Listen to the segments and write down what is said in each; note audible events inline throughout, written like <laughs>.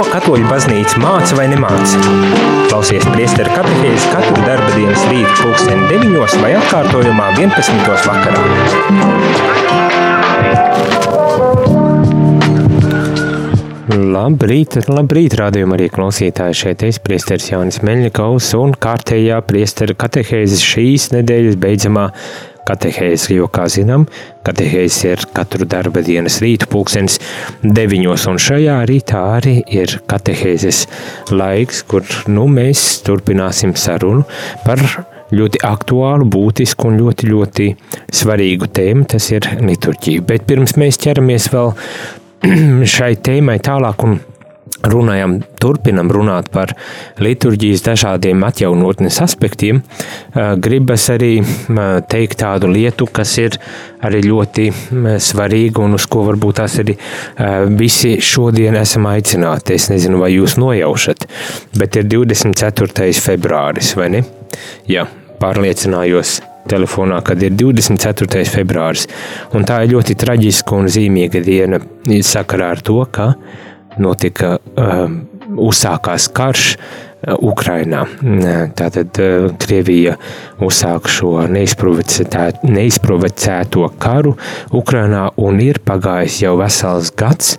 Ko katoļu baznīca māca vai nemāca? Klausies priesteru katehēzi katru darba dienas rītu pulksteni 9 vai atkārtojumā 11. vakarā. Labrīt, labrīt, rādījumā arī klausītāji šeit es, priesteris Jānis Meļņikaus un kārtējā priesteru katehēzes šīs nedēļas beidzamā katehēzi, jo, kā zinām, katehēzes ir katru darba dienas rītu pulkstenis deviņos, un šajā rītā arī ir katehēzes laiks, kur, nu, mēs turpināsim sarunu par ļoti aktuālu, būtisku un ļoti, ļoti svarīgu tēmu, tas ir liturģija. Bet pirms mēs ķeramies vēl <clears throat> šai tēmai tālāk un runājam, turpinam runāt par liturģijas dažādiem atjaunotnes aspektiem, gribas arī teikt tādu lietu, kas ir arī ļoti svarīga un uz ko varbūt tās arī visi šodien esam aicināti. Es nezinu, vai jūs nojaušat, bet ir 24. februāris, vai ne? Jā, pārliecinājos telefonā, kad ir 24. februāris. Un tā ir ļoti traģiska un zīmīga diena sakarā ar to, ka notika um, uzsākās karš uh, Ukrainā. Tātad uh, Krievija uzsāka šo neizprovocēto karu Ukrainā un ir pagājis jau vesels gads,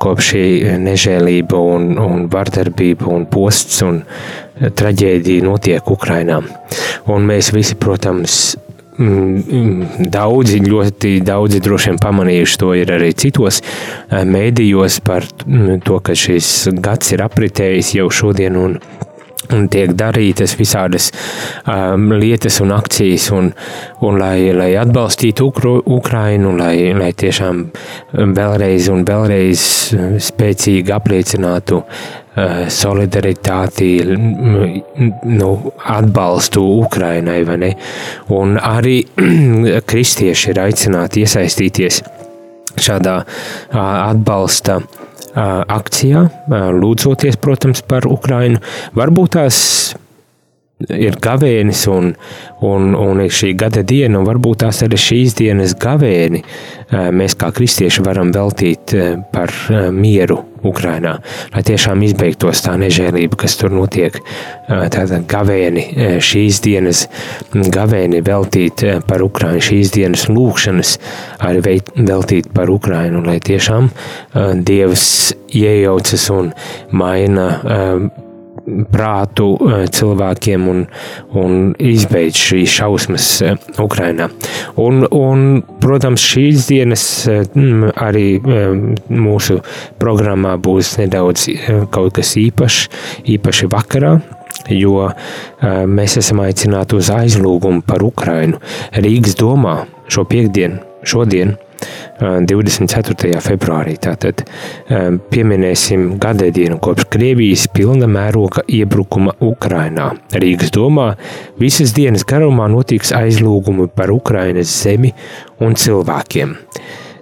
kopš šī nežēlība un, un vardarbība un posts un traģēdija notiek Ukrainā. Un mēs visi, protams, Mm, mm, daudzi, ļoti daudzi droši vien pamanījuši to ir arī citos eh, mēdījos par mm, to, ka šis gads ir apritējis jau šodien un un tiek darītas visādas um, lietas un akcijas, un, un lai, lai atbalstītu Ukru, Ukrainu, lai, lai tiešām vēlreiz un vēlreiz spēcīgi apliecinātu solidaritāti, nu, atbalstu Ukrainai, vai ne? Un arī <clears throat> kristieši ir aicināti iesaistīties šādā atbalsta akcijā, lūdzoties, protams, par Ukrainu. Varbūt tās ir gavēnis un, un, un ir šī gada diena, un varbūt tās arī šīs dienas gavēni mēs kā kristieši varam veltīt par mieru Ukrainā, lai tiešām izbeigtos tā nežēlība, kas tur notiek. Tātad gavēni šīs dienas, gavēni veltīt par Ukrainu, šīs dienas lūkšanas arī veltīt par Ukrainu, lai tiešām Dievs iejaucas un maina prātu eh, cilvēkiem un, un izbeidz šīs šausmas eh, Ukrainā. Un, un, protams, šīs dienas eh, arī mūsu programmā būs nedaudz kaut kas īpašs, īpaši vakarā, jo mēs esam aicināti uz aizlūgumu par Ukrainu Rīgas domā šo piekdienu, šodien. 24. februārī. Tātad pieminēsim gadadienu kopš Krievijas pilna mēroga iebrukuma Ukrainā. Rīgas domā visas dienas garumā notiks aizlūgumi par Ukrainas zemi un cilvēkiem.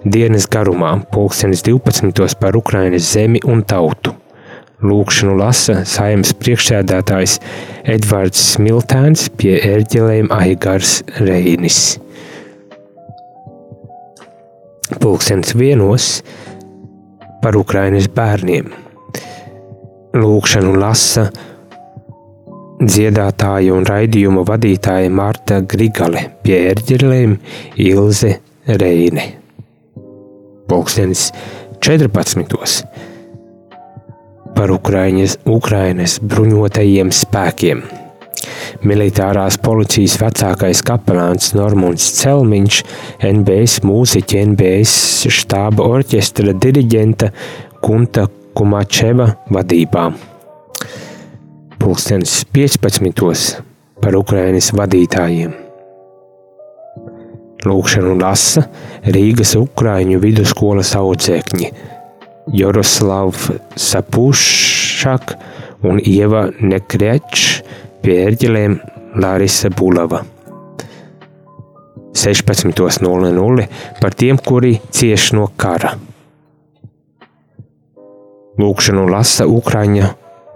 Dienas garumā pulkstenis 12. par Ukrainas zemi un tautu. Lūkšanu lasa saimnes priekšsēdētājs Edvards Smiltēns pie ērģelēm Aigars Reinis pulkstenis vienos par Ukrainas bērniem. Lūkšanu lasa dziedātāja un raidījuma vadītāja Marta Grigale pie ērģelēm Ilze Reine. Pulkstenis 14. par Ukrainas, Ukrainas bruņotajiem spēkiem. Militārās policijas vecākais kapelāns Normons Celmiņš, NBS mūziķa, NBS štāba orķestra diriģenta Kunta Kumačeva vadībā. Pulkstenis 15. par Ukrainas vadītājiem. Lūkšanu lasa Rīgas Ukrāņu vidusskolas audzēkņi Joroslav Sapušak un Ieva Nekrečs pie ērģelēm Lārisa Bulava. 16.00 par tiem, kuri cieš no kara. Lūkšanu lasa Ukraiņa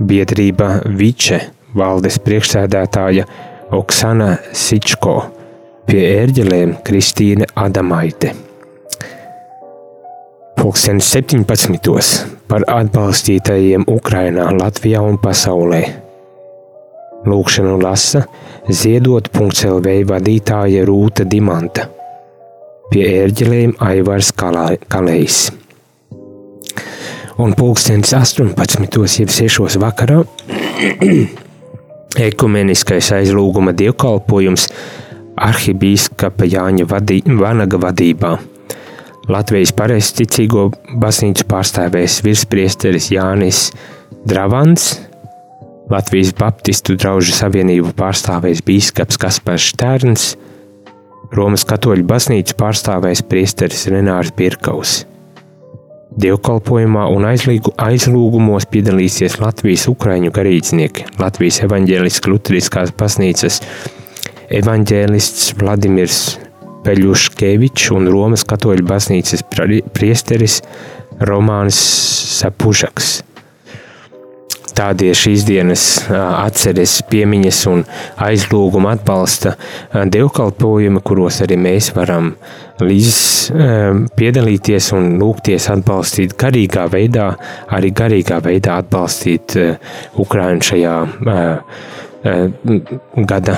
biedrība Viče valdes priekšsēdētāja Oksana Sičko, pie ērģelēm Kristīne Adamaite. Pulkstenis 17. par atbalstītajiem Ukrainā, Latvijā un pasaulē. Lūkšanu lasa ziedot.lv vadītāja Rūta Dimanta. Pie ērģelēm Aivars Kalējs. Un pulkstenis 18. jeb 6. vakarā <clears throat> ekumeniskais aizlūguma dievkalpojums arhibīskapa Jāņa vadī, Vanaga vadībā. Latvijas pareizticīgo baznīcu pārstāvēs virspriesteris Jānis Dravans, Latvijas Baptistu draugu savienību pārstāvēs bīskaps Kaspars Štērns, Romas katoļu baznīcu pārstāvēs priesteris Renārs Birkaus. Dievkalpojumā un aizlīgu, aizlūgumos piedalīsies Latvijas ukraiņu garīdznieki, Latvijas evaņģēliskās luteriskās baznīcas evaņģēlists Vladimirs Peļuškevičs un Romas katoļu baznīcas priesteris Romāns Sapužaks. Tādi ir šīs dienas atceres, piemiņas un aizlūguma atbalsta dievkalpojumi, kuros arī mēs varam līdz piedalīties un lūgties atbalstīt garīgā veidā, arī garīgā veidā atbalstīt Ukrainu šajā gada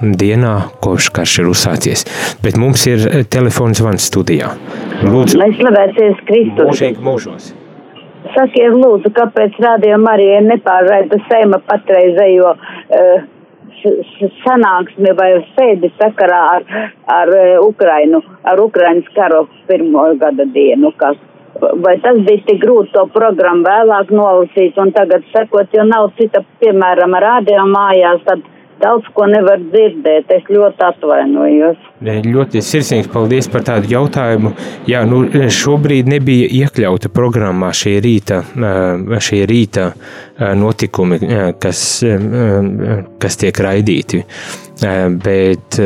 dienā, kopš karš ir uzsācies. Bet mums ir telefons zvans studijā. Lūdzu, lai slavēties Kristus. Mūžīgi mūžos. Sakiet, lūdzu, kāpēc rādījā Marija nepārraida Seima patreizējo uh, sanāksmi vai sēdi sakarā ar, ar Ukrainu, ar Ukrainas karu pirmo gada dienu, kas vai tas bija tik grūti to programmu vēlāk nolasīt un tagad sekot, jo nav cita, piemēram, rādio mājās, tad daudz ko nevar dzirdēt. Es ļoti atvainojos. Ļoti sirsnīgs paldies par tādu jautājumu. Jā, nu, šobrīd nebija iekļauta programmā šī rīta, šī rīta notikumi, kas, kas tiek raidīti. Bet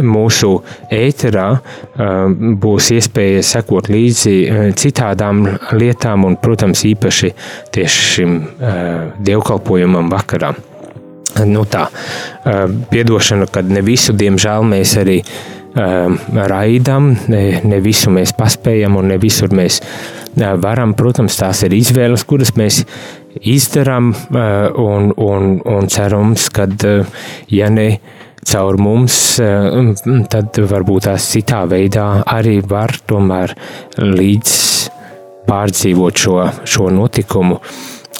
mūsu ēterā būs iespēja sekot līdzi citādām lietām un, protams, īpaši tieši šim dievkalpojumam vakarā nu tā, piedošana, kad ne visu, diemžēl, mēs arī raidām, ne, ne visu mēs paspējam un ne visur mēs varam. Protams, tās ir izvēles, kuras mēs izdarām un, un, un cerams, ka, ja ne caur mums, tad varbūt tās citā veidā arī var tomēr līdz pārdzīvot šo, šo notikumu.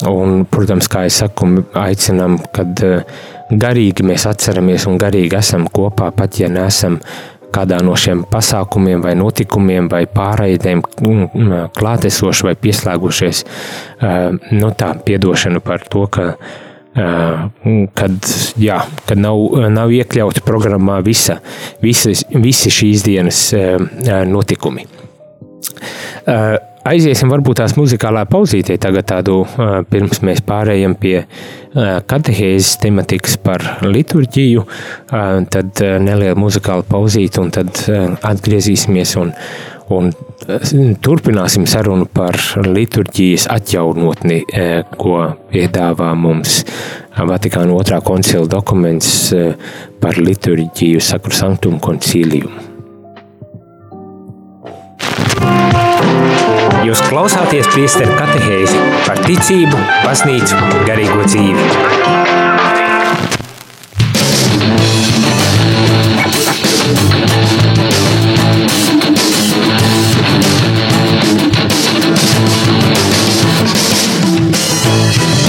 Un, protams, kā jau saku, aicinām, kad eh, garīgi mēs atceramies un garīgi esam kopā, pat ja neesam kādā no šiem pasākumiem, vai notikumiem, vai pārraidēm mm, klātesoši vai pieslēgušies. Eh, nu, tā piedošana par to, ka kad, jā, kad nav, nav iekļauti programmā visa, visa, visi šīs dienas notikumi. Aiziesim varbūt tās muzikālā pauzītē tagad tādu, pirms mēs pārējām pie katehēzes tematikas par liturģiju, tad neliela muzikāla pauzīte un tad atgriezīsimies un, un turpināsim sarunu par liturģijas atjaunotni, ko piedāvā mums Vatikāna otrā koncila dokuments par liturģiju Sakru Sanktum koncīliju. Jūs klausāties priesteru katehēzi par ticību, baznīcu, garīgo dzīvi.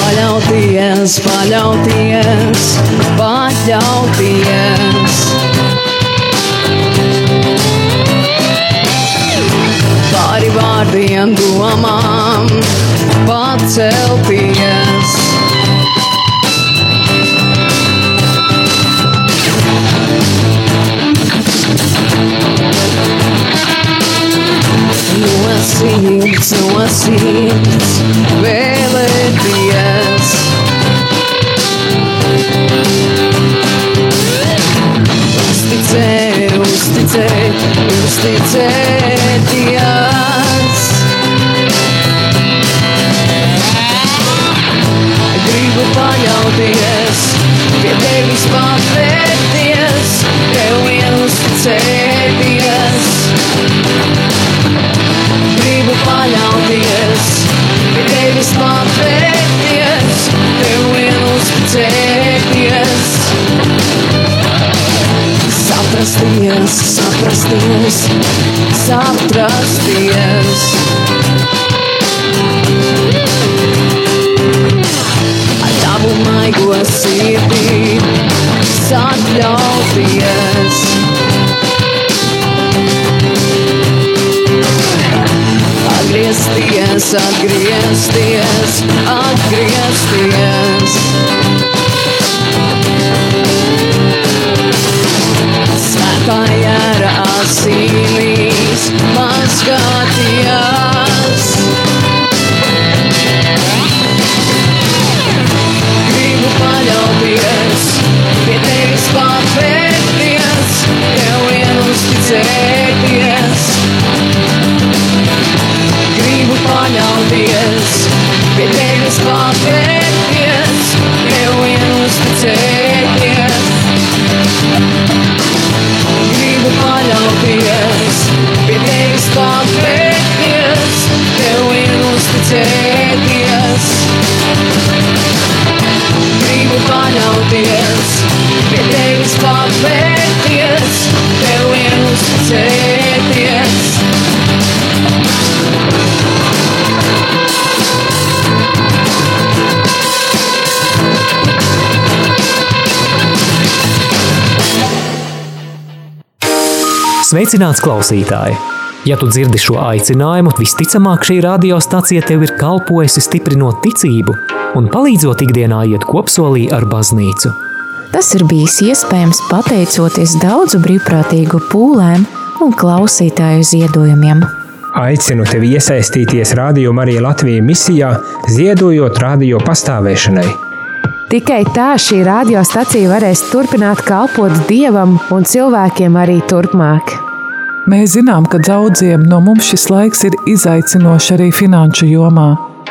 Paļauties, paļauties, paļauties. Vārdiem, domām, pacelties. No sirds, no sirds, vēlēties. Uzticēt, uzticēt, pacelties, pie tevis patvērties, tev vien uzticēties. Gribu paļauties, pie tevis patvērties, tev vien uzticēties. Saprasties, saprasties, saprasties. Maigo sirdī atļauties. Atgriezties, atgriezties, atgriezties. Svētā jēra asinīs mazgāties. Pārvērties, tev vien uzticēties. Gribu paļauties, pie tevis pārvērties, tev vien uzticēties. Gribu paļauties, pie tevis pārvērties, tev vien uzticēties. Gribu paļauties, pie tevis pārvērties, tev vien uzticēties. Sveicināts klausītāji! Ja tu dzirdi šo aicinājumu, visticamāk šī radiostacija tev ir kalpojusi stiprinot ticību un palīdzot ikdienā iet kopsolī ar baznīcu. Tas ir bijis iespējams pateicoties daudzu brīvprātīgu pūlēm un klausītāju ziedojumiem. Aicinu tevi iesaistīties Radio Marija Latvijas misijā, ziedojot radio pastāvēšanai. Tikai tā šī radiostacija varēs turpināt kalpot dievam un cilvēkiem arī turpmāk. Mēs zinām, ka daudziem no mums šis laiks ir izaicinošs arī finanšu jomā.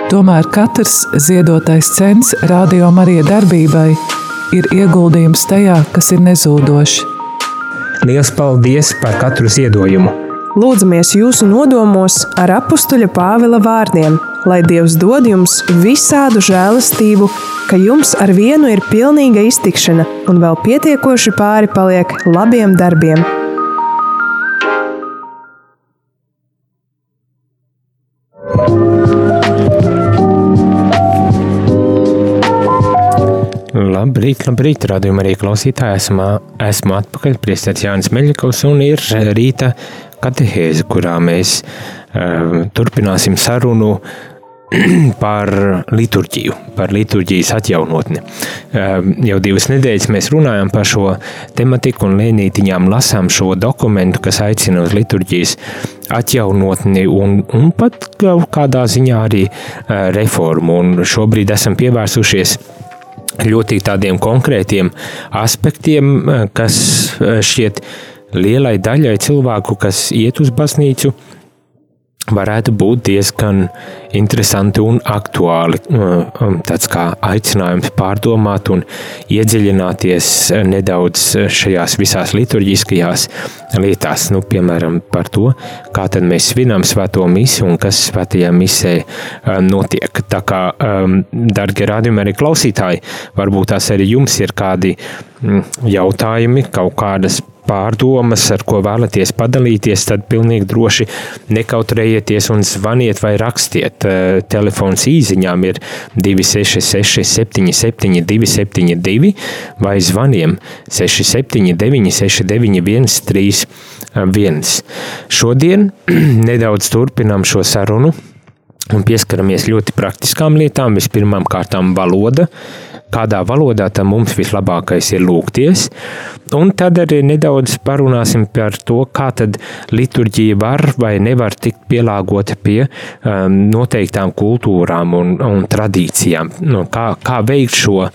Tomēr katrs ziedotais cents radio Marija darbībai ir ieguldījums tajā, kas ir nezūdošs. Lielas paldies par katru ziedojumu! Lūdzamies jūsu nodomos ar apakstuļa Pāvila vārdiem, lai Dievs dod jums visādu žēlastību, ka jums ar vienu ir pilnīga iztikšana un vēl pietiekoši pāri paliek labiem darbiem. Labrīt, labrīt, radījumā arī klausītāji. Esmu, esmu atpakaļ, priestēts Jānis Meļikovs un ir rīta katehēze, kurā mēs uh, turpināsim sarunu <clears throat> par liturģiju, par liturģijas atjaunotni. Uh, jau divas nedēļas mēs runājam par šo tematiku un lēnītiņām lasām šo dokumentu, kas aicina uz liturģijas atjaunotni un, un pat kaut kādā ziņā arī uh, reformu. Un šobrīd esam pievērsušies ļoti tādiem konkrētiem aspektiem, kas šķiet lielai daļai cilvēku, kas iet uz baznīcu, varētu būt diezgan interesanti un aktuāli. Tāds kā aicinājums pārdomāt un iedziļināties nedaudz šajās visās liturģiskajās lietās, nu, piemēram, par to, kā tad mēs svinām svēto misi un kas svētajā misē notiek. Tā kā, dargie rādījumi arī klausītāji, varbūt tās arī jums ir kādi jautājumi, kaut kādas pārdomas, ar ko vēlaties padalīties, tad pilnīgi droši nekautrējieties un zvaniet vai rakstiet. Telefons īsiņām ir 266, 77, 272 vai zvaniem 679, 691, 31. Šodien <clears throat> nedaudz turpinām šo sarunu un pieskaramies ļoti praktiskām lietām. Vispirmām kārtām valoda kādā valodā tam mums vislabākais ir lūgties. Un tad arī nedaudz parunāsim par to, kā tad liturģija var vai nevar tikt pielāgota pie um, noteiktām kultūrām un, un tradīcijām. Nu, kā, kā veikt šo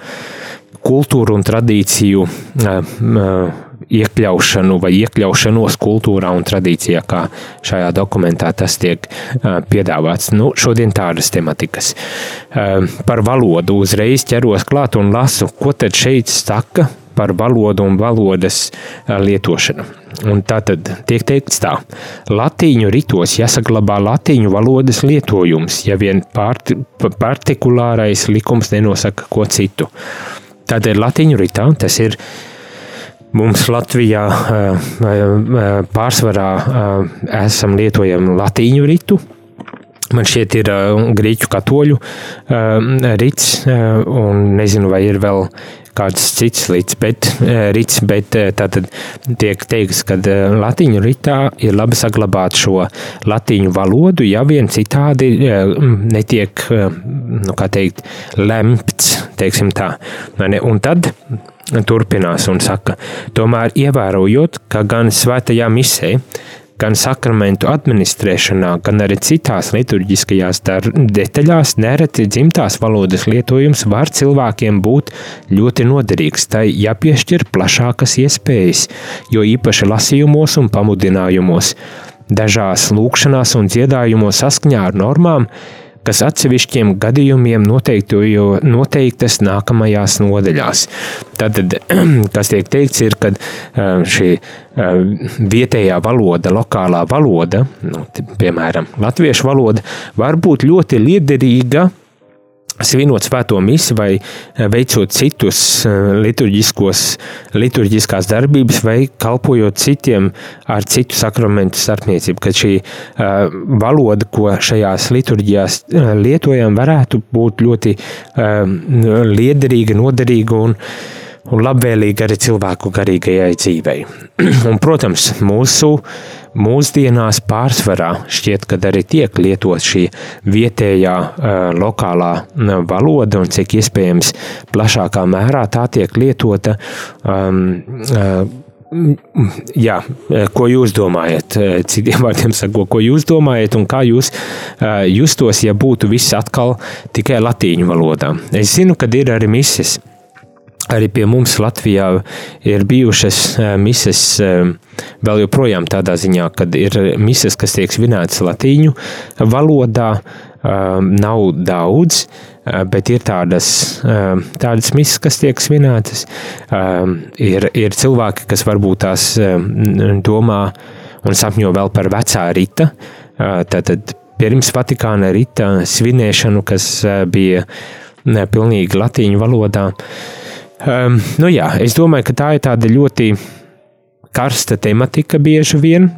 kultūru un tradīciju uh, uh, iekļaušanu vai iekļaušanos kultūrā un tradīcijā, kā šajā dokumentā tas tiek uh, piedāvāts. Nu, šodien tādas tematikas. Uh, par valodu uzreiz ķeros klāt un lasu, ko tad šeit saka par valodu un valodas uh, lietošanu. Un tā tad tiek teikts tā, latīņu ritos jāsaglabā latīņu valodas lietojums, ja vien part, partikulārais likums nenosaka ko citu. Tādēļ latīņu ritā tas ir Mums Latvijā uh, uh, pārsvarā uh, esam lietojami latīņu ritu. Man šķiet, ir grieķu katoļu uh, un nezinu, vai ir vēl kāds cits līdz, bet, rits, bet tātad tiek teikts, ka latīņu ritā ir labi saglabāt šo latīņu valodu, ja vien citādi netiek, nu kā teikt, lemts, teiksim tā. Un tad turpinās un saka, tomēr ievērojot, ka gan svētajā misē, gan sakramentu administrēšanā, gan arī citās liturģiskajās detaļās nereti dzimtās valodas lietojums var cilvēkiem būt ļoti noderīgs, tai jāpiešķir plašākas iespējas, jo īpaši lasījumos un pamudinājumos, dažās lūkšanās un dziedājumos saskaņā ar normām, kas atsevišķiem gadījumiem noteiktas nākamajās nodaļās. Tātad, <clears throat> kas tiek teikts, ir, ka šī vietējā valoda, lokālā valoda, nu, piemēram, latviešu valoda, var būt ļoti liederīga svinot svēto misiju vai eh, veicot citus eh, liturģiskās darbības vai kalpojot citiem ar citu sakramentu starpniecību, ka šī uh, valoda, ko šajās liturģijās lietojam, varētu būt ļoti uh, liederīga, noderīga un un labvēlīga arī cilvēku garīgajai dzīvei. <clears throat> un, protams, mūsu mūsdienās pārsvarā šķiet, ka arī tiek lietot šī vietējā, lokālā valoda, un cik iespējams plašākā mērā tā tiek lietota. Um, Jā, ko jūs domājat? Citiem <laughs> vārdiem sakot, ko jūs domājat un kā jūs justos, ja būtu viss atkal tikai latīņu valodā? Es zinu, ka ir arī mises, Arī pie mums Latvijā ir bijušas mises, vēl joprojām tādā ziņā, kad ir mises, kas tiek svinētas latīņu valodā, nav daudz, bet ir tādas, tādas misas, kas tiek svinētas. Ir, ir cilvēki, kas varbūt tās domā un sapņo vēl par vecā rita, tātad pirms Vatikāna rita svinēšanu, kas bija pilnīgi latīņu valodā. Um, nu jā, es domāju, ka tā ir tāda ļoti karsta tematika bieži vien,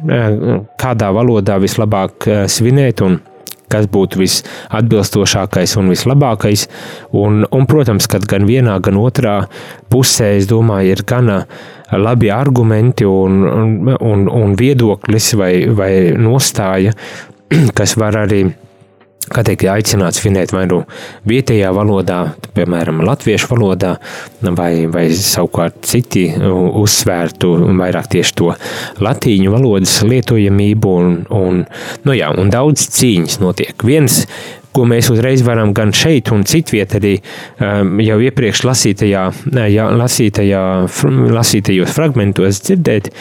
kādā valodā vislabāk svinēt un kas būtu visatbilstošākais un vislabākais. Un, un, protams, ka gan vienā, gan otrā pusē, es domāju, ir gana labi argumenti un, un, un viedoklis vai, vai nostāja, <clears throat> kas var arī kā teikt, aicināts svinēt vai nu vietējā valodā, piemēram, latviešu valodā, vai, vai savukārt citi uzsvērtu vairāk tieši to latīņu valodas lietojamību, un, un, nu jā, un daudz cīņas notiek. Viens, ko mēs uzreiz varam gan šeit, un citviet arī um, jau iepriekš lasītajā, jā, lasītajā, lasītajos fragmentos dzirdēt,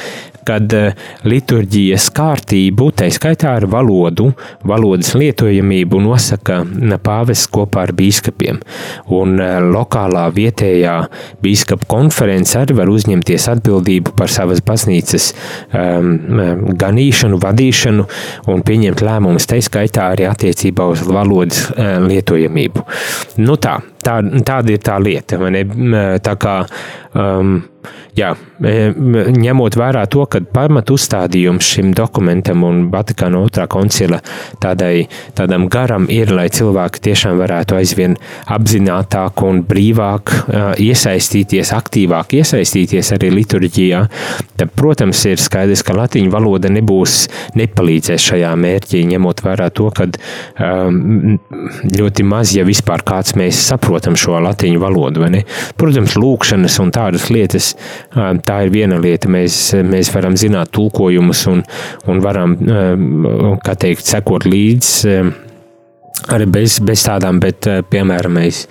kad eh, liturģijas kārtību, tā skaitā ar valodu, valodas lietojamību nosaka pāvests kopā ar bīskapiem. Un eh, lokālā vietējā bīskapa konference arī var uzņemties atbildību par savas baznīcas um, ganīšanu, vadīšanu un pieņemt lēmumus, tā skaitā arī attiecībā uz valodas uh, lietojamību. Nu tā, tā, tāda ir tā lieta. Tā kā um, jā, e, ņemot vērā to, ka pamat uzstādījums šim dokumentam un Vatikāna otrā koncila tādai, tādam garam ir, lai cilvēki tiešām varētu aizvien apzinātāk un brīvāk iesaistīties, aktīvāk iesaistīties arī liturģijā, tad, protams, ir skaidrs, ka latīņu valoda nebūs, nepalīdzēs šajā mērķī, ņemot vērā to, ka um, ļoti maz, ja vispār kāds mēs saprotam šo latīņu valodu? Protams, lūkšanas un tādas lietas Tā ir viena lieta. Mēs, mēs varam zināt tulkojumus un, un varam, kā teikt, sekot līdzi arī bez, bez tādām, bet, piemēram, mēs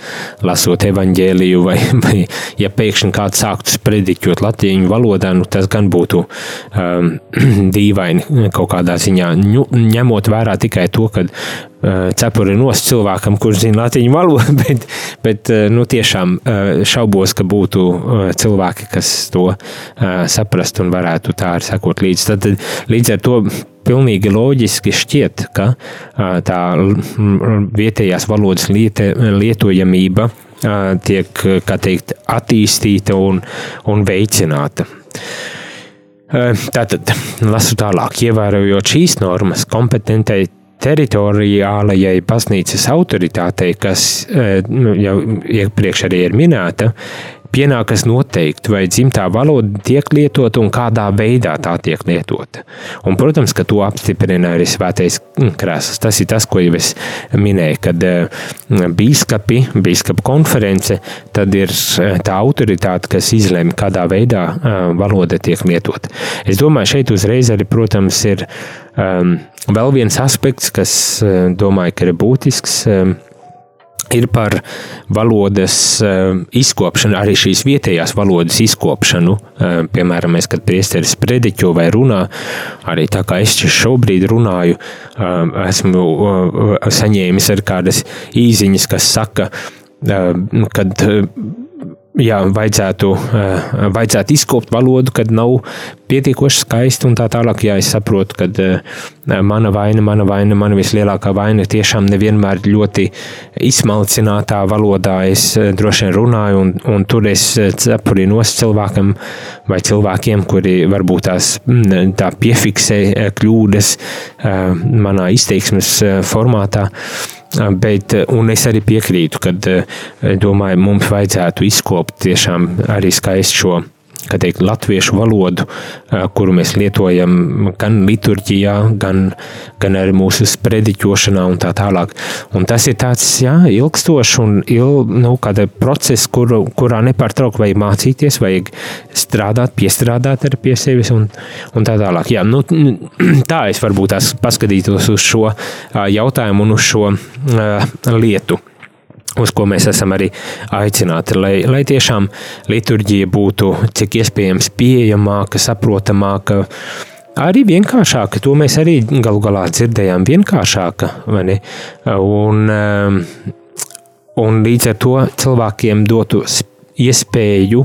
lasot evaņģēliju, vai, <laughs> vai ja pēkšņi kāds sāktu sprediķot latīņu valodā, nu tas gan būtu um, <clears throat> dīvaini kaut kādā ziņā, ņemot vērā tikai to, ka Eh, cepuri nost cilvēkam, kurš zina latīņu valodu, <laughs> bet, bet eh, nu, tiešām eh, šaubos, ka būtu cilvēki, kas to saprastu un varētu tā arī sekot līdzi. Tad līdz ar to pilnīgi loģiski šķiet, ka tā vietējās valodas lieta, lietojamība tiek, teikt, attīstīta un, un veicināta. Tātad, lasu tālāk, ievērojot šīs normas, kompetentai teritoriālajai baznīcas autoritātei, kas jau iepriekš arī ir minēta, pienākas noteikt, vai dzimtā valoda tiek lietota un kādā veidā tā tiek lietota. Un, protams, ka to apstiprina arī svētais krēsls. Tas ir tas, ko jau es minēju, kad bīskapi, bīskapa konference, tad ir tā autoritāte, kas izlemj, kādā veidā valoda tiek lietota. Es domāju, šeit uzreiz arī, protams, ir um, vēl viens aspekts, kas, domāju, ka ir būtisks. Um, ir par valodas uh, izkopšanu, arī šīs vietējās valodas izkopšanu. Uh, piemēram, mēs, kad priesteris prediķo vai runā, arī tā kā es šobrīd runāju, uh, esmu saņēmis ar kādas īziņas, kas saka, kad jā, vajadzētu, eh, vajadzētu izkopt valodu, kad nav pietiekoši skaisti un tā tālāk. Jā, es saprotu, ka eh, mana vaina, mana vaina, mana vislielākā vaina tiešām nevienmēr ļoti izsmalcinātā valodā es eh, droši vien runāju, un, un tur es cepuri nos cilvēkam vai cilvēkiem, kuri varbūt tās mm, tā piefiksē kļūdas manā izteiksmes formātā. Bet, un es arī piekrītu, ka domāju, mums vajadzētu izkopt tiešām arī skaistu šo kā teikt, latviešu valodu, kuru mēs lietojam gan liturģijā, gan, gan arī mūsu sprediķošanā un tā tālāk. Un tas ir tāds, jā, ilgstošs un il, nu, kāda process, kur, kurā nepārtraukti vajag mācīties, vajag strādāt, piestrādāt arī pie sevis un, un tā tālāk. Jā, nu, <clears throat> tā es varbūt tās paskatītos uz šo jautājumu un uz šo uh, lietu uz ko mēs esam arī aicināti, lai, lai tiešām liturģija būtu cik iespējams pieejamāka, saprotamāka, arī vienkāršāka. To mēs arī galu galā dzirdējām, vienkāršāka. Un, um, un līdz ar to cilvēkiem dotu iespēju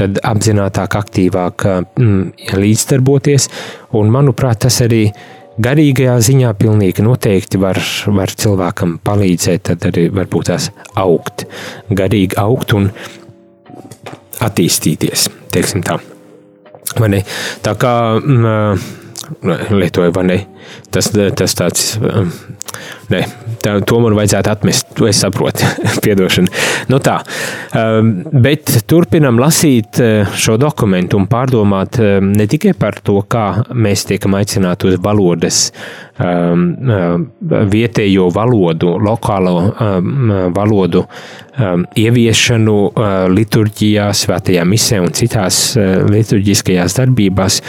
apzinātāk, aktīvāk mm, līdzdarboties, un manuprāt, tas arī ir garīgajā ziņā pilnīgi noteikti var, var cilvēkam palīdzēt, tad arī varbūt tās augt, garīgi augt un attīstīties, teiksim tā. Vai ne? Tā kā mm, lietoju, vai ne? Tas, tas tāds, ne, tā, to man vajadzētu atmest, to es saprotu, <laughs> piedošana. Nu tā, um, bet turpinam lasīt uh, šo dokumentu un pārdomāt um, ne tikai par to, kā mēs tiekam aicināti uz valodas, um, uh, vietējo valodu, lokālo valodu ieviešanu uh, liturģijā, svētajā misē un citās liturģiskajās darbībās,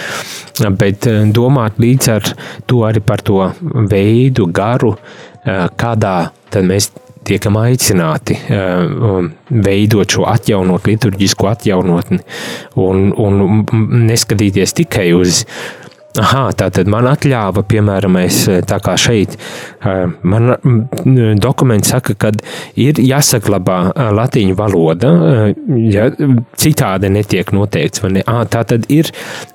bet domāt līdz ar to arī par to veidu, garu, kādā tad mēs tiekam aicināti veidot šo atjaunot, liturģisko atjaunotni un, un neskatīties tikai uz Aha, tā tad man atļāva, piemēram, es, tā kā šeit, man dokuments saka, ka ir jāsaglabā latīņu valoda, ja citādi netiek noteikts. Ne? À, tā tad ir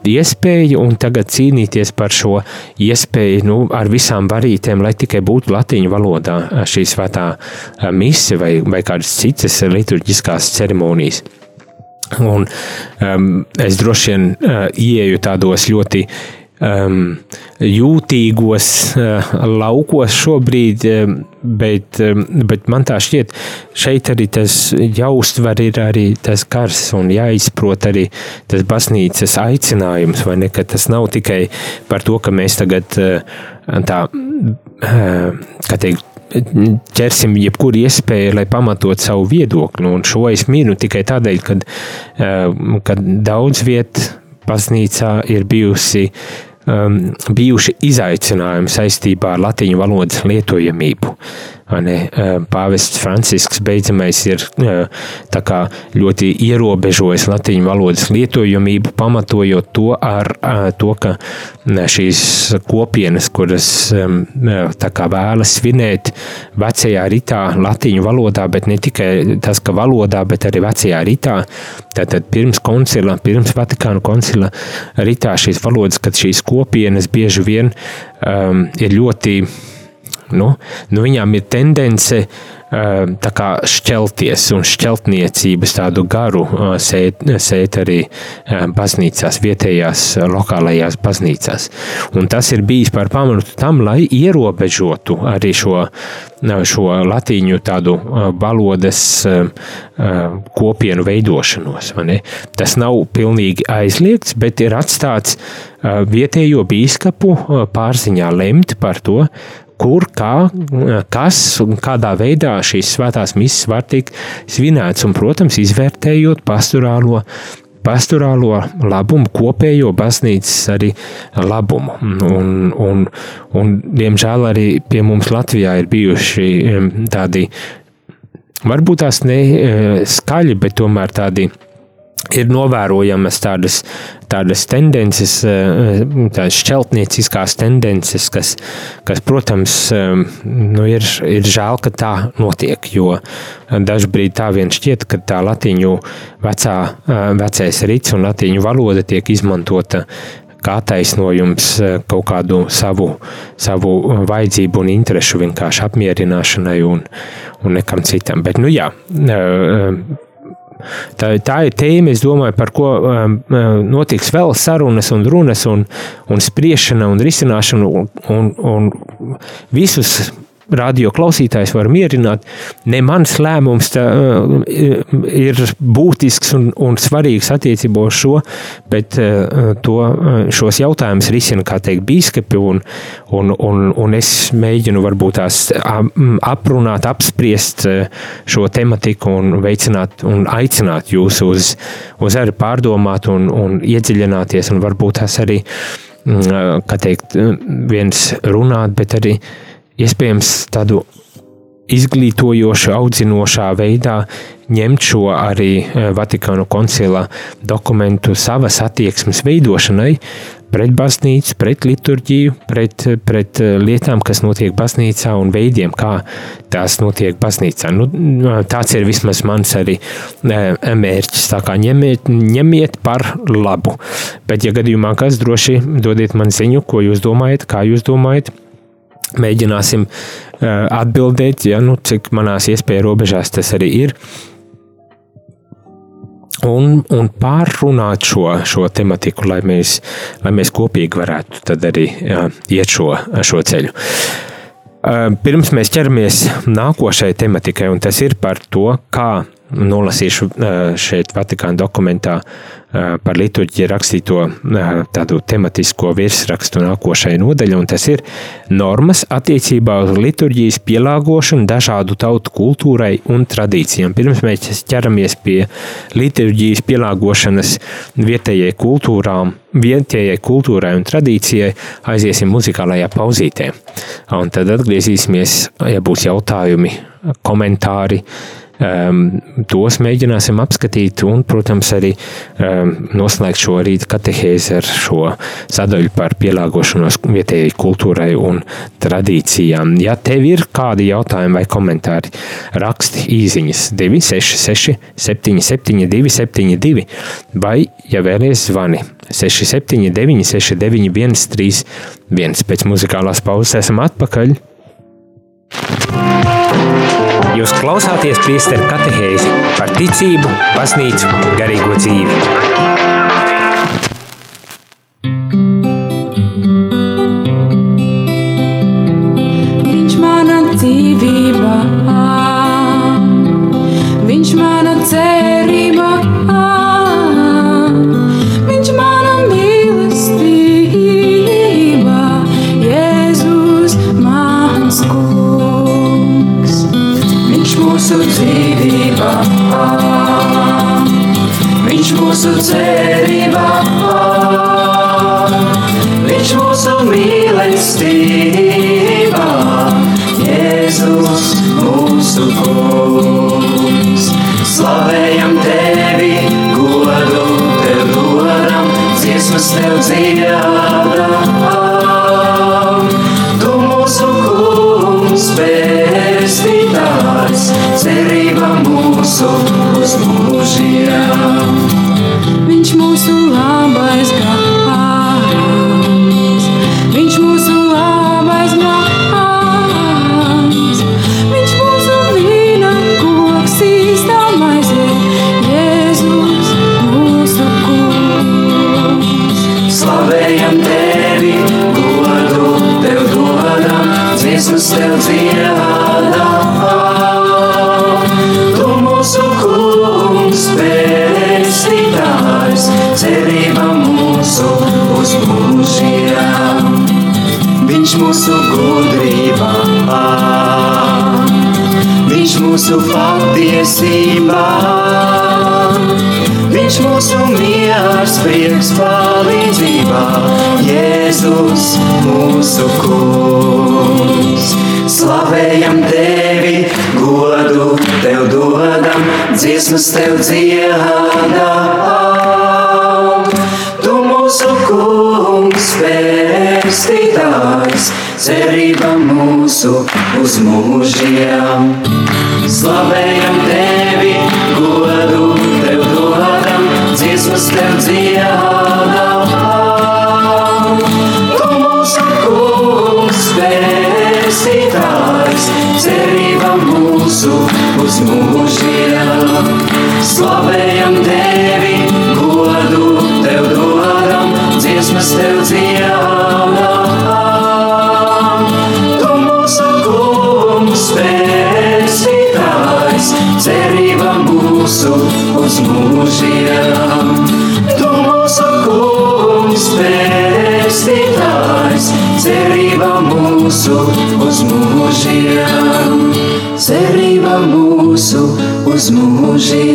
iespēja un tagad cīnīties par šo iespēju nu, ar visām varītēm, lai tikai būtu latīņu valodā šī svētā mise vai, vai kādas citas liturģiskās ceremonijas. Un um, es droši vien uh, ieeju tādos ļoti uh, um, jūtīgos uh, laukos šobrīd, um, bet, um, bet man tā šķiet, šeit arī tas jāuztver ir arī tas kars un jāizprot arī tas baznīcas aicinājums, vai ne, ka tas nav tikai par to, ka mēs tagad uh, tā, uh, kā teikt, ķersim jebkuru iespēju, lai pamatot savu viedokli. Un šo es mīnu tikai tādēļ, ka uh, daudz viet baznīcā ir bijusi uh, um, bijuši izaicinājumi saistībā ar latīņu valodas lietojamību. Uh, pāvests Francisks beidzamais ir uh, ļoti ierobežojis latīņu valodas lietojamību, pamatojot to ar uh, to, ka šīs kopienas, kuras um, vēlas svinēt vecajā ritā latīņu valodā, bet ne tikai tas, ka valodā, bet arī vecajā ritā, tātad pirms koncila, pirms Vatikāna koncila ritā šīs valodas, kad šīs kopienas bieži vien um, ir ļoti nu, nu viņām ir tendence tā kā šķelties un šķeltniecības tādu garu uh, sēt, sēt arī uh, baznīcās, vietējās lokālajās baznīcās. Un tas ir bijis par pamatu tam, lai ierobežotu arī šo, šo latīņu tādu valodas kopienu veidošanos. Tas nav pilnīgi aizliegts, bet ir atstāts vietējo bīskapu pārziņā lemt par to, kur, kā, kas un kādā veidā šīs svētās misijas var tikt svinēts, un, protams, izvērtējot pastorālo pastorālo labumu, kopējo baznīcas arī labumu. Un, un, un, diemžēl arī pie mums Latvijā ir bijuši tādi, varbūt tās ne eh, skaļi, bet tomēr tādi ir novērojamas tādas, tādas tendences, eh, tādas šķeltnieciskās tendences, kas, kas protams, eh, nu ir, ir žēl, ka tā notiek, jo dažbrīd tā vien šķiet, ka tā latīņu vecā, eh, vecais rits un latīņu valoda tiek izmantota kā taisnojums kaut kādu savu, savu vajadzību un interešu vienkārši apmierināšanai un, un nekam citam. Bet, nu jā, Tā, tā ir tēma, es domāju, par ko um, notiks vēl sarunas un runas un, un spriešana un risināšana un, un, un visus radio klausītājs var mierināt. Ne mans lēmums tā, uh, ir būtisks un, un svarīgs attiecībā uz šo, bet uh, to, uh, šos jautājumus risina, kā teikt, bīskapi, un, un, un, un es mēģinu varbūt tās aprunāt, apspriest šo tematiku un veicināt un aicināt jūs uz, uz arī pārdomāt un, un iedziļināties un varbūt tās arī, kā teikt, viens runāt, bet arī iespējams tādu izglītojošu, audzinošā veidā ņemt šo arī Vatikānu koncila dokumentu savas attieksmes veidošanai pret baznīcu, pret liturģiju, pret, pret lietām, kas notiek baznīcā un veidiem, kā tās notiek baznīcā. Nu, tāds ir vismaz mans arī mērķis. Tā kā ņemiet, ņemiet par labu. Bet, ja gadījumā kas droši dodiet man ziņu, ko jūs domājat, kā jūs domājat, Mēģināsim uh, atbildēt, ja, nu, cik manās iespēju robežās tas arī ir. Un, un pārrunāt šo, šo tematiku, lai mēs, lai mēs kopīgi varētu arī jā, iet šo, šo ceļu. Uh, pirms mēs ķeramies nākošajai tematikai, un tas ir par to, kā nolasīšu šeit Vatikāna dokumentā par liturģiju rakstīto tādu tematisko virsrakstu nākošai nodaļai, un tas ir normas attiecībā uz liturģijas pielāgošanu dažādu tautu kultūrai un tradīcijām. Pirms mēs ķeramies pie liturģijas pielāgošanas vietējai kultūrām, vietējai kultūrai un tradīcijai, aiziesim muzikālajā pauzītē. Un tad atgriezīsimies, ja būs jautājumi, komentāri, uh, um, tos mēģināsim apskatīt un, protams, arī um, noslēgt šo rīta katehēzi ar šo sadaļu par pielāgošanos vietējai kultūrai un tradīcijām. Ja tev ir kādi jautājumi vai komentāri, raksti īziņas 266 772 72 vai, ja vēlies, zvani 679 691 31 pēc muzikālās pauzes esam atpakaļ. Jūs klausāties priesteru katehēzi par ticību, baznīcu, garīgo dzīvi. Viņš mūsu Jēzus mūsu kungs. Slavējam tevi, godu tev dodam, dziesmas tev dziedam. Tu mūsu kungs, pestītājs, cerība mūsu uz mūžiem. Slavējam tevi, godu tev dodam, dziesmas tev dziedam. Mūžiem. Slavējam tevi, godu tev dodam, dziesmas tev dziedam. Tu mūsu kungs, pestītājs, cerība mūsu uz mūžiem. Tu mūsu kungs, pestītājs, cerība mūsu uz mūžiem. Uz mūžiem,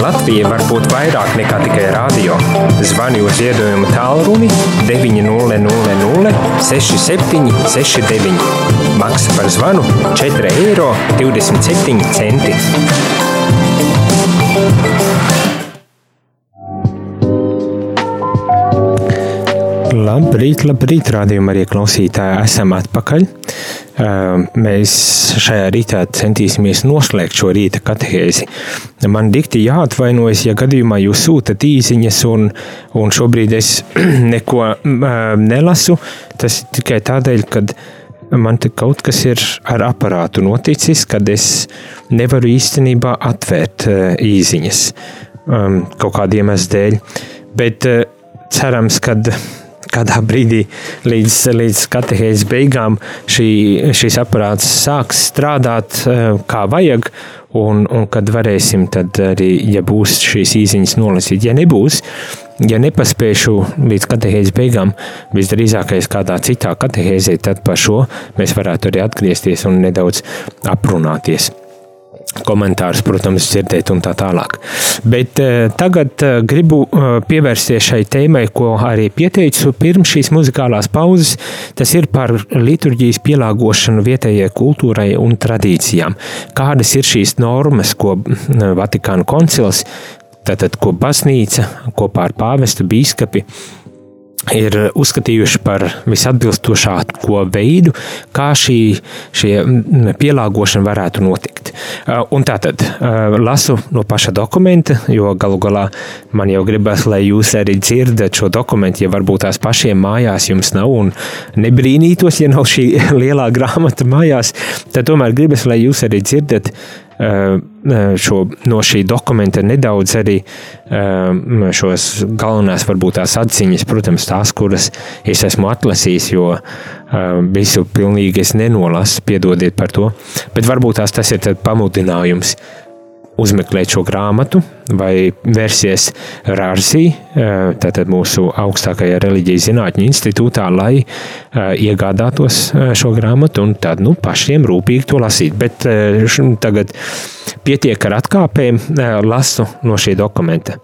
Latvija var būt vairāk nekā tikai rādio. Zvani uz ziedojumu tālruni 900 67 69. Maksa par zvanu 4 eiro 27 centi. Labrīt, labrīt, rādījumā arī klausītāji, esam atpakaļ. Mēs šajā rītā centīsimies noslēgt šo rīta katehēzi. Man dikti jāatvainojas, ja gadījumā jūs sūtat īsiņas, un, un šobrīd es <clears throat> neko nelasu. Tas tikai tādēļ, ka man te kaut kas ir ar aparātu noticis, kad es nevaru īstenībā atvērt īsiņas kaut kādiem iemeslu dēļ. Bet cerams, ka kādā brīdī līdz, līdz katehēzes beigām šī, šis aparāts sāks strādāt eh, kā vajag, un, un kad varēsim, tad arī, ja būs šīs īsiņas nolasīt, ja nebūs, ja nepaspēšu līdz katehēzes beigām, visdrīzākais kādā citā katehēzē, tad par šo mēs varētu arī atgriezties un nedaudz aprunāties komentārus, protams, dzirdēt un tā tālāk. Bet uh, tagad uh, gribu uh, pievērsties šai tēmai, ko arī pieteicu pirms šīs muzikālās pauzes. Tas ir par liturģijas pielāgošanu vietējai kultūrai un tradīcijām. Kādas ir šīs normas, ko Vatikāna koncils, tātad ko baznīca kopā ar pāvestu bīskapi ir uzskatījuši par visatbilstošāko veidu, kā šī, pielāgošana varētu notikt. Uh, un tātad uh, lasu no paša dokumenta, jo galu galā man jau gribas, lai jūs arī dzirdat šo dokumentu, ja varbūt tās pašiem mājās jums nav un nebrīnītos, ja nav šī <laughs> lielā grāmata mājās, tad tomēr gribas, lai jūs arī dzirdat Eh, eh, šo, no šī dokumenta nedaudz arī eh, šos galvenās, varbūt tās atziņas, protams, tās, kuras es esmu atlasījis, jo visu pilnīgi es nenolasu, piedodiet par to, bet varbūt tās tas ir pamudinājums uzmeklēt šo grāmatu vai versies Rārsī, eh, tātad mūsu augstākajā reliģijas zinātņu institūtā, lai eh, iegādātos eh, šo grāmatu un tad nu, pašiem rūpīgi to lasīt. Bet tagad pietiek ar atkāpēm, lasu no šī dokumenta.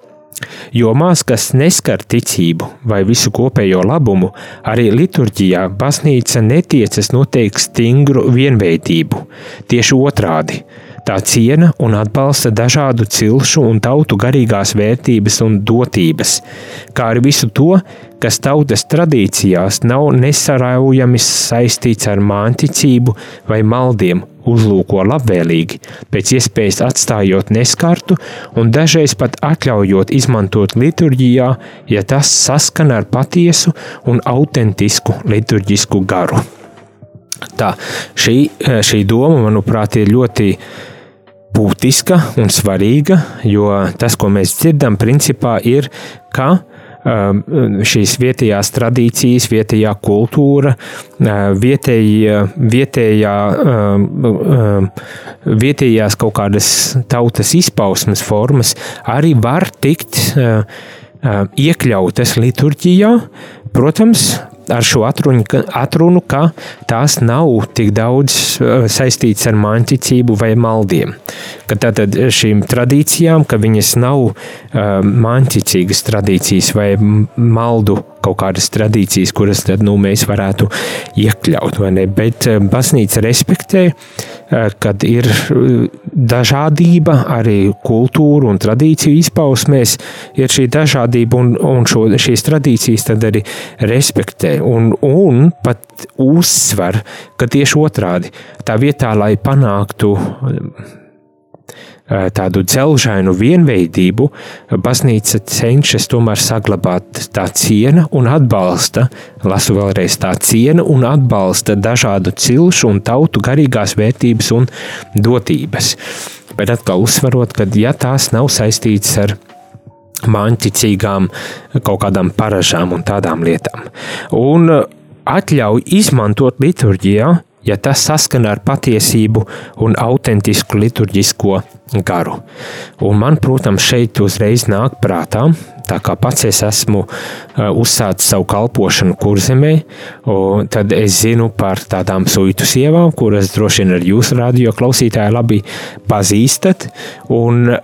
Jomās, kas neskar ticību vai visu kopējo labumu, arī liturģijā baznīca netiecas noteikt stingru vienveidību. Tieši otrādi Tā ciena un atbalsta dažādu cilšu un tautu garīgās vērtības un dotības, kā arī visu to, kas tautas tradīcijās nav nesaraujami saistīts ar mānticību vai maldiem, uzlūko labvēlīgi, pēc iespējas atstājot neskartu un dažreiz pat atļaujot izmantot liturģijā, ja tas saskana ar patiesu un autentisku liturģisku garu. Tā, šī, šī doma, manuprāt, ir ļoti būtiska un svarīga, jo tas, ko mēs dzirdam, principā ir, ka um, šīs vietējās tradīcijas, vietējā kultūra, uh, vietējā, vietējā, um, um, vietējās kaut kādas tautas izpausmes formas arī var tikt uh, uh, iekļautas liturģijā, protams, ar šo atrunu, atrunu, ka tās nav tik daudz uh, saistītas ar mānticību vai maldiem. Ka tātad šīm tradīcijām, ka viņas nav uh, mānticīgas tradīcijas vai maldu kaut kādas tradīcijas, kuras tad, nu, mēs varētu iekļaut, vai ne? Bet uh, baznīca respektē uh, kad ir eh, dažādība arī kultūra un tradīciju izpausmēs, ir šī dažādība un, un šo, šīs tradīcijas tad arī respektē un, un pat uzsver, ka tieši otrādi. Tā vietā, lai panāktu Eh, tādu dzelžainu vienveidību, baznīca cenšas tomēr saglabāt tā ciena un atbalsta, lasu vēlreiz tā ciena un atbalsta dažādu cilšu un tautu garīgās vērtības un dotības. Bet atkal uzsverot, ka ja tās nav saistītas ar māņķicīgām kaut kādām paražām un tādām lietām. Un atļauj izmantot liturģijā ja tas saskana ar patiesību un autentisku liturģisko garu. Un man, protams, šeit uzreiz nāk prātā tā kā pats es esmu uzsācis savu kalpošanu kurzemē, tad es zinu par tādām suitu sievām, kuras droši vien ar jūsu radio klausītāji labi pazīstat, un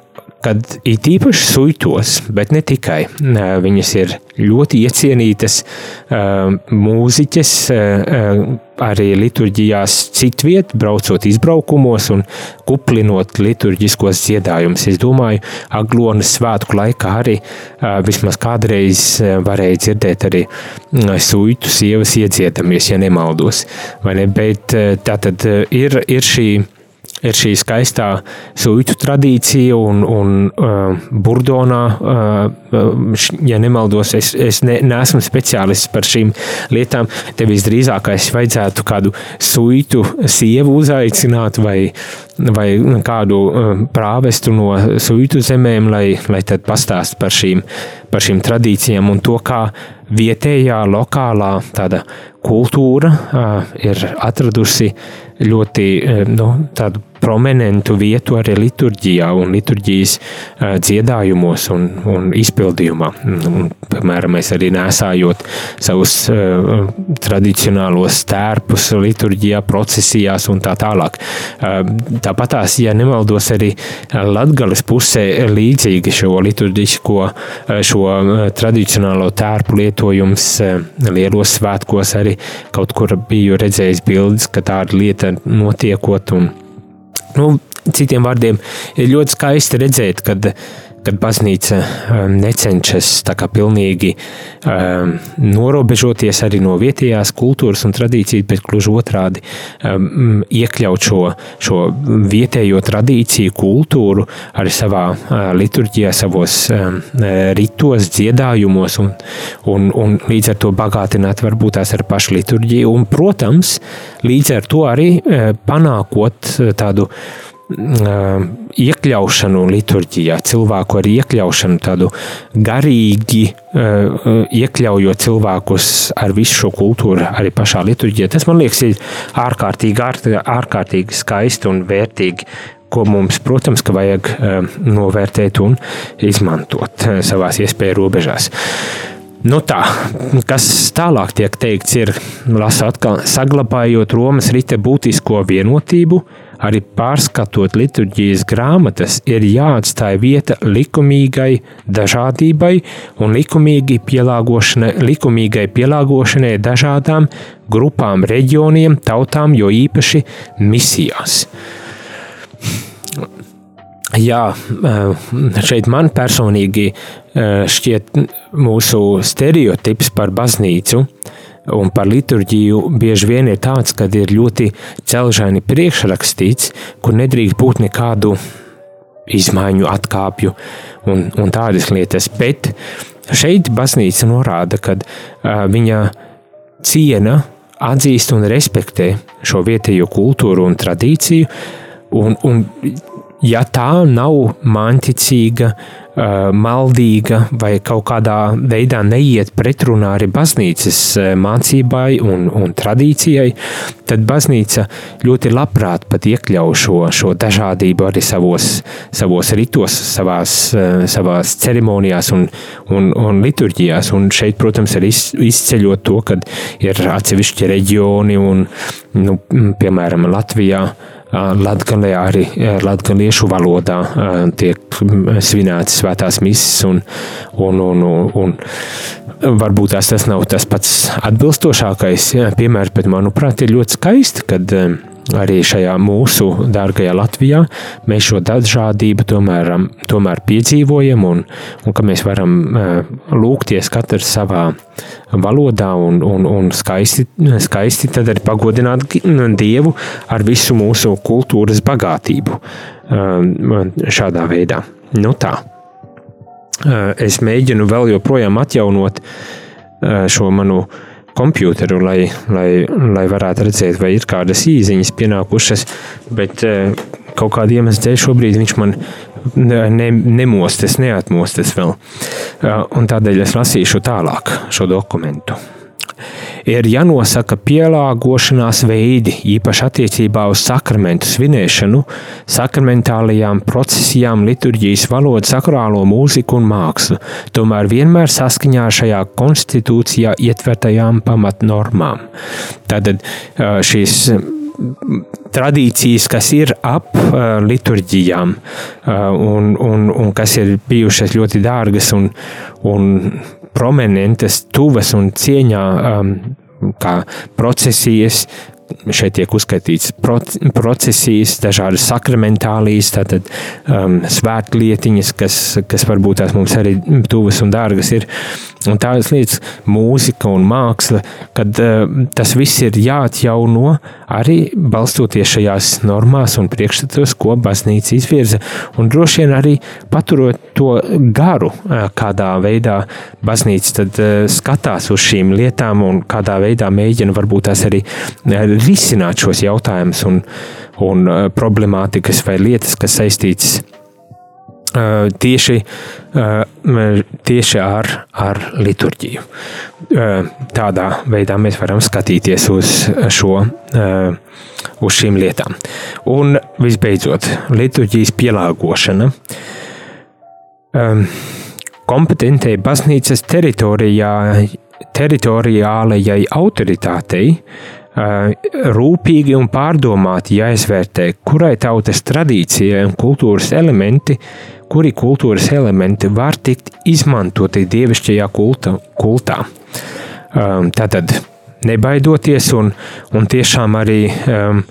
kad it īpaši suitos, bet ne tikai. Viņas ir ļoti iecienītas mūziķes, arī liturģijās citviet, braucot izbraukumos un kuplinot liturģiskos dziedājumus. Es domāju, Aglonas svētku laikā arī vismaz kādreiz varēja dzirdēt arī suitu sievas iedzietamies, ja nemaldos. Vai ne? Bet tā tad ir, ir šī ir šī skaistā sūņu tradīcija, un, un uh, Burdonā, uh, ja nemaldos, es, es ne, neesmu speciālists par šīm lietām. Tev visdrīzākais vajadzētu kādu sūņu sievu uzaicināt vai, vai kādu uh, prāvestu no sūņu zemēm, lai, lai tad pastāst par šīm, par šīm tradīcijām un to, kā vietējā, lokālā tāda kultūra uh, ir atradusi ļoti nu, tādu prominentu vietu arī liturģijā un liturģijas dziedājumos un, un izpildījumā. Un, piemēram, mēs arī nesājot savus uh, tradicionālos stērpus liturģijā, procesijās un tā tālāk. Uh, tāpatās, ja nemaldos, arī Latgales pusē līdzīgi šo liturģisko, šo tradicionālo tērpu lietojums lielos svētkos arī kaut kur biju redzējis bildes, ka tāda lieta notiekot un Nu, citiem vārdiem, ir ļoti skaisti redzēt, kad, kad baznīca um, necenšas pilnīgi um, norobežoties arī no vietējās kultūras un tradīcijas, bet gluži otrādi um, iekļaut šo, šo vietējo tradīciju, kultūru arī savā uh, liturģijā, savos um, ritos, dziedājumos un, un, un līdz ar to bagātināt varbūt tās ar pašu liturģiju un, protams, līdz ar to arī uh, panākot tādu iekļaušanu liturģijā, cilvēku ar iekļaušanu, tādu garīgi iekļaujot cilvēkus ar visu šo kultūru arī pašā liturģijā. Tas man liekas, ir ārkārtīgi, ārkārtīgi skaisti un vērtīgi ko mums, protams, vajag novērtēt un izmantot savās iespēju robežās. Nu tā, kas tālāk tiek teikts, ir, lasu atkal, saglabājot Romas rite būtisko vienotību, arī pārskatot liturģijas grāmatas, ir jāatstāj vieta likumīgai dažādībai un likumīgi pielāgošanai, likumīgai pielāgošanai dažādām grupām, reģioniem, tautām, jo īpaši misijās. Jā, eh, šeit man personīgi eh, šķiet mūsu stereotips par baznīcu un par liturģiju bieži vien ir tāds, ka ir ļoti celžaini priekšrakstīts, kur nedrīkst būt nekādu izmaiņu, atkāpju un, un tādas lietas. Bet šeit baznīca norāda, ka uh, viņa ciena, atzīst un respektē šo vietējo kultūru un tradīciju, un, un ja tā nav manticīga, maldīga vai kaut kādā veidā neiet pretrunā arī baznīcas mācībai un, un tradīcijai, tad baznīca ļoti labprāt pat iekļauj šo, šo dažādību arī savos, savos ritos, savās, savās ceremonijās un, un, un liturģijās. Un šeit, protams, ir izceļot to, ka ir atsevišķi reģioni un, nu, piemēram, Latvijā Latgalē arī latgaliešu valodā tiek svinētas svētās misijas un, un, un, un, un varbūt tās tas nav tas pats atbilstošākais piemērs, bet manuprāt ir ļoti skaisti, kad arī šajā mūsu dārgajā Latvijā mēs šo dažādību tomēr, tomēr piedzīvojam un, un ka mēs varam lūgties katrs savā valodā un, un, un skaisti, skaisti tad arī pagodināt Dievu ar visu mūsu kultūras bagātību šādā veidā. Nu tā. Es mēģinu vēl joprojām atjaunot šo manu uh, kompjuteru, lai, lai, lai varētu redzēt, vai ir kādas īsiņas pienākušas. Bet eh, kaut kāda iemesla dēļ šobrīd viņš man ne, nemostas, neatmostas vēl. Eh, un tādēļ es lasīšu tālāk šo dokumentu. Ir jānosaka pielāgošanās veidi, īpaši attiecībā uz sakramentu svinēšanu, sakramentālajām procesijām, liturģijas valodu, sakrālo mūziku un mākslu, tomēr vienmēr saskaņā ar šajā konstitūcijā ietvertajām pamatnormām. Tātad šīs tradīcijas, kas ir ap uh, liturģijām uh, un, un, un kas ir bijušas ļoti dārgas un, un prominentas, tuvas un cieņā um, kā procesijas, šeit tiek uzskaitīts procesijas, dažādas sakramentālijas, tātad um, svētlietiņas, kas, kas varbūt tās mums arī tuvas un dārgas ir. Un tādas lietas, mūzika un māksla, kad uh, tas viss ir jāatjauno arī balstoties šajās normās un priekšstatos, ko baznīca izvirza, un droši vien arī paturot to garu, kādā veidā baznīca tad skatās uz šīm lietām un kādā veidā mēģina varbūt tās arī risināt šos jautājumus un, un problemātikas vai lietas, kas saistītas tieši, tieši ar, ar liturģiju. Tādā veidā mēs varam skatīties uz, šo, uz šīm lietām. Un visbeidzot, liturģijas pielāgošana. Kompetentai baznīcas teritorijā, teritoriālajai autoritātei rūpīgi un pārdomāti jāizvērtē, kurai tautas tradīcijai un kultūras elementi kuri kultūras elementi var tikt izmantoti dievišķajā kulta, kultā. Um, tātad nebaidoties un, un tiešām arī um,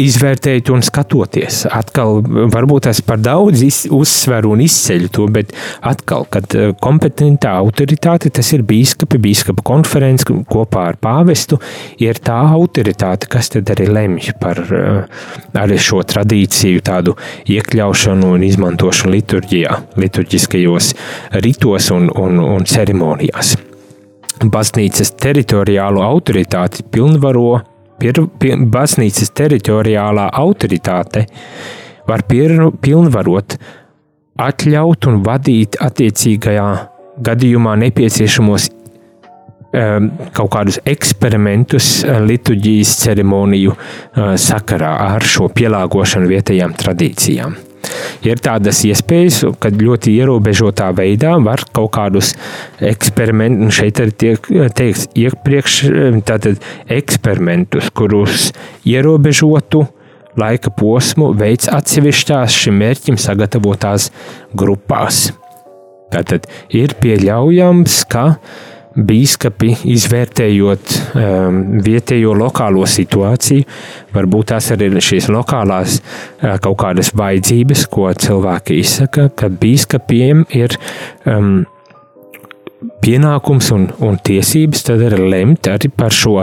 izvērtējot un skatoties. Atkal, varbūt es par daudz uzsveru un izceļu to, bet atkal, kad eh, kompetentā autoritāte, tas ir bīskapi, bīskapa konferences kopā ar pāvestu, ir tā autoritāte, kas tad arī lemj par eh, arī šo tradīciju tādu iekļaušanu un izmantošanu liturģijā, liturģiskajos ritos un, un, un ceremonijās. Baznīcas teritoriālo autoritāti pilnvaro baznīcas teritoriālā autoritāte var pilnvarot, atļaut un vadīt attiecīgajā gadījumā nepieciešamos um, kaut kādus eksperimentus uh, liturģijas ceremoniju uh, sakarā ar šo pielāgošanu vietējām tradīcijām ir tādas iespējas, ka ļoti ierobežotā veidā var kaut kādus eksperimentus, šeit arī tiek teikts, iepriekš tātad eksperimentus, kurus ierobežotu laika posmu veids atsevišķās šim mērķim sagatavotās grupās. Tātad ir pieļaujams, ka Bīskapi izvērtējot um, vietējo lokālo situāciju, varbūt tās arī ir šīs lokālās uh, kaut kādas vajadzības, ko cilvēki izsaka, ka bīskapiem ir um, pienākums un, un tiesības tad arī lemt arī par šo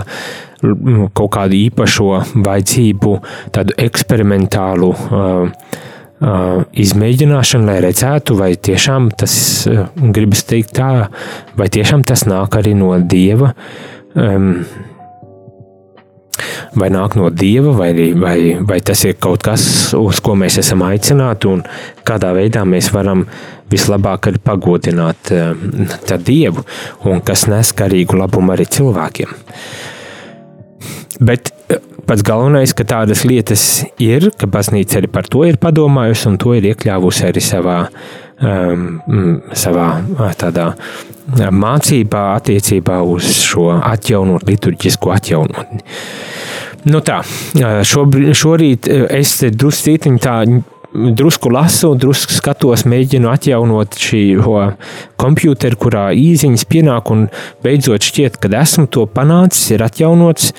kaut kādu īpašo vajadzību, tādu eksperimentālu uh, izmēģināšanu, lai redzētu, vai tiešām tas, gribas teikt tā, vai tiešām tas nāk arī no Dieva, vai nāk no Dieva, vai, vai, vai tas ir kaut kas, uz ko mēs esam aicināti, un kādā veidā mēs varam vislabāk arī pagodināt Dievu, un kas nes karīgu labumu arī cilvēkiem. Bet pats galvenais, ka tādas lietas ir, ka baznīca arī par to ir padomājusi un to ir iekļāvusi arī savā, um, savā tādā mācībā attiecībā uz šo atjaunot, liturģisko atjaunotni. Nu tā, šobrīd, šorīt es druscītiņ tā drusku lasu, drusku skatos, mēģinu atjaunot šī computeru, kurā īsiņas pienāk, un beidzot šķiet, ka esmu to panācis, ir atjaunots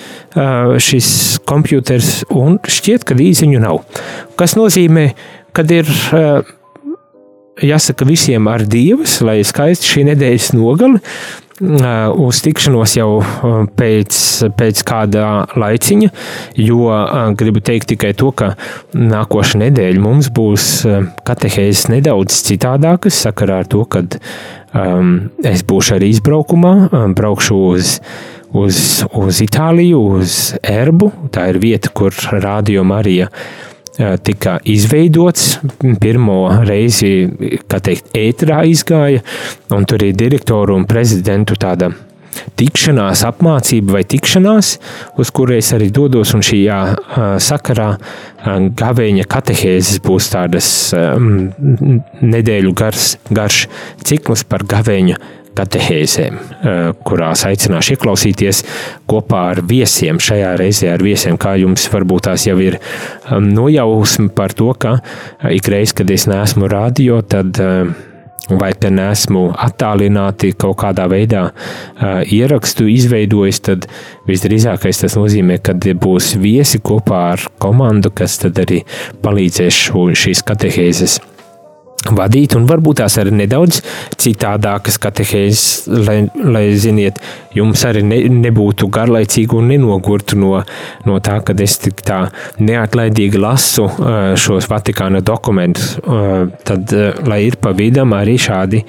šis computers, un šķiet, ka īsiņu nav. Tas nozīmē, ka ir jāsaka visiem ar Dievas, lai skaisti šī nedēļas nogale, uz tikšanos jau pēc, pēc kāda laiciņa, jo gribu teikt tikai to, ka nākošais nedēļa mums būs katehēzes nedaudz citādākas sakarā ar to, ka um, es būšu arī izbraukumā, um, braukšu uz uz, uz Itāliju, uz Erbu. Tā ir vieta, kur Rādio Marija tika izveidots. Pirmo reizi, kā teikt, ētrā izgāja, un tur ir direktoru un prezidentu tāda tikšanās, apmācība vai tikšanās, uz kuru es arī dodos. Un šī jā, sakarā gaveņa katehēzes būs tādas nedēļu gars, garš cikls par gaveņu katehēzēm, kurās aicināšu ieklausīties kopā ar viesiem. Šajā reizē ar viesiem, kā jums varbūt tās jau ir nojausma par to, ka ikreiz, kad es neesmu radio, tad vai te nesmu attālināti kaut kādā veidā uh, ierakstu izveidojis, tad visdrīzākais tas nozīmē, ka būs viesi kopā ar komandu, kas tad arī palīdzēs šo, šīs katehēzes vadīt, un varbūt tās arī nedaudz citādākas katehēzes, lai, lai ziniet, jums arī ne, nebūtu garlaicīgi un nenogurtu no, no tā, ka es tik tā neatlaidīgi lasu šos Vatikāna dokumentus, tad, lai ir pa vidam arī šādi,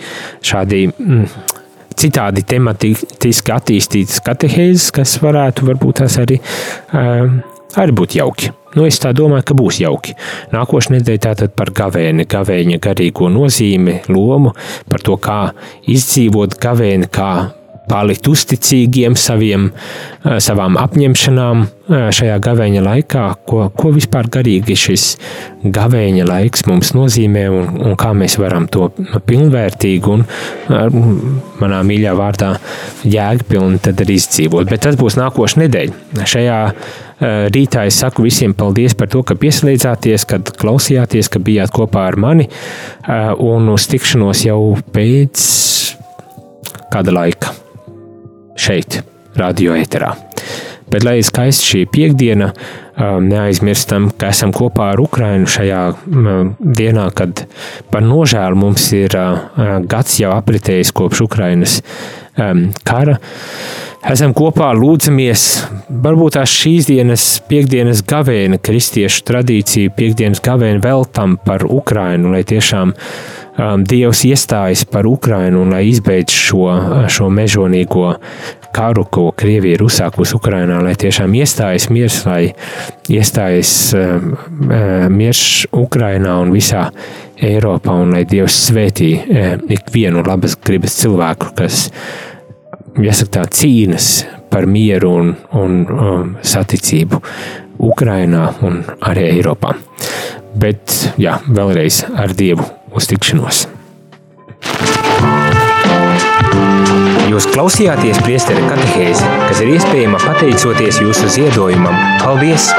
šādi mm, citādi tematiski attīstītas katehēzes, kas varētu varbūt tās arī, arī būt jauki. Nu, es tā domāju, ka būs jauki. Nākošais nedēļa tātad par gavēni, gavēņa garīgo nozīmi, lomu, par to, kā izdzīvot gavēni, kā palikt uzticīgiem saviem, eh, savām apņemšanām eh, šajā gavēņa laikā, ko, ko vispār garīgi šis gavēņa laiks mums nozīmē un, un kā mēs varam to pilnvērtīgi un manā mīļā vārdā jēgpilni tad arī izdzīvot. Bet tas būs nākošais nedēļa. Šajā eh, rītā es saku visiem paldies par to, ka pieslēdzāties, kad klausījāties, ka bijāt kopā ar mani un uz tikšanos jau pēc kāda laika šeit, radio eterā. Bet, lai skaisti šī piekdiena, um, neaizmirstam, ka esam kopā ar Ukrajinu šajā um, dienā, kad par nožēlu mums ir uh, gads jau apritējis kopš Ukrainas um, kara. Esam kopā, lūdzamies, varbūt tās šīs dienas, piekdienas gavēna, kristiešu tradīciju, piekdienas gavēna veltam par Ukrajinu, lai tiešām um, Dievs iestājas par Ukrajinu un lai izbeidz šo, šo mežonīgo karu, ko Krievija ir uzsākusi Ukrajinā, lai tiešām iestājas miers, lai iestājas um, uh, miers Ukrajinā un visā Eiropā, un lai Dievs svētī uh, ikvienu labas gribas cilvēku, kas, jāsaka tā, cīnas par mieru un, un um, saticību Ukrajinā un arī Eiropā. Bet, jā, vēlreiz ar Dievu uz tikšanos! Jūs klausījāties priesteru katehēzi, kas ir iespējama pateicoties jūsu ziedojumam. Paldies!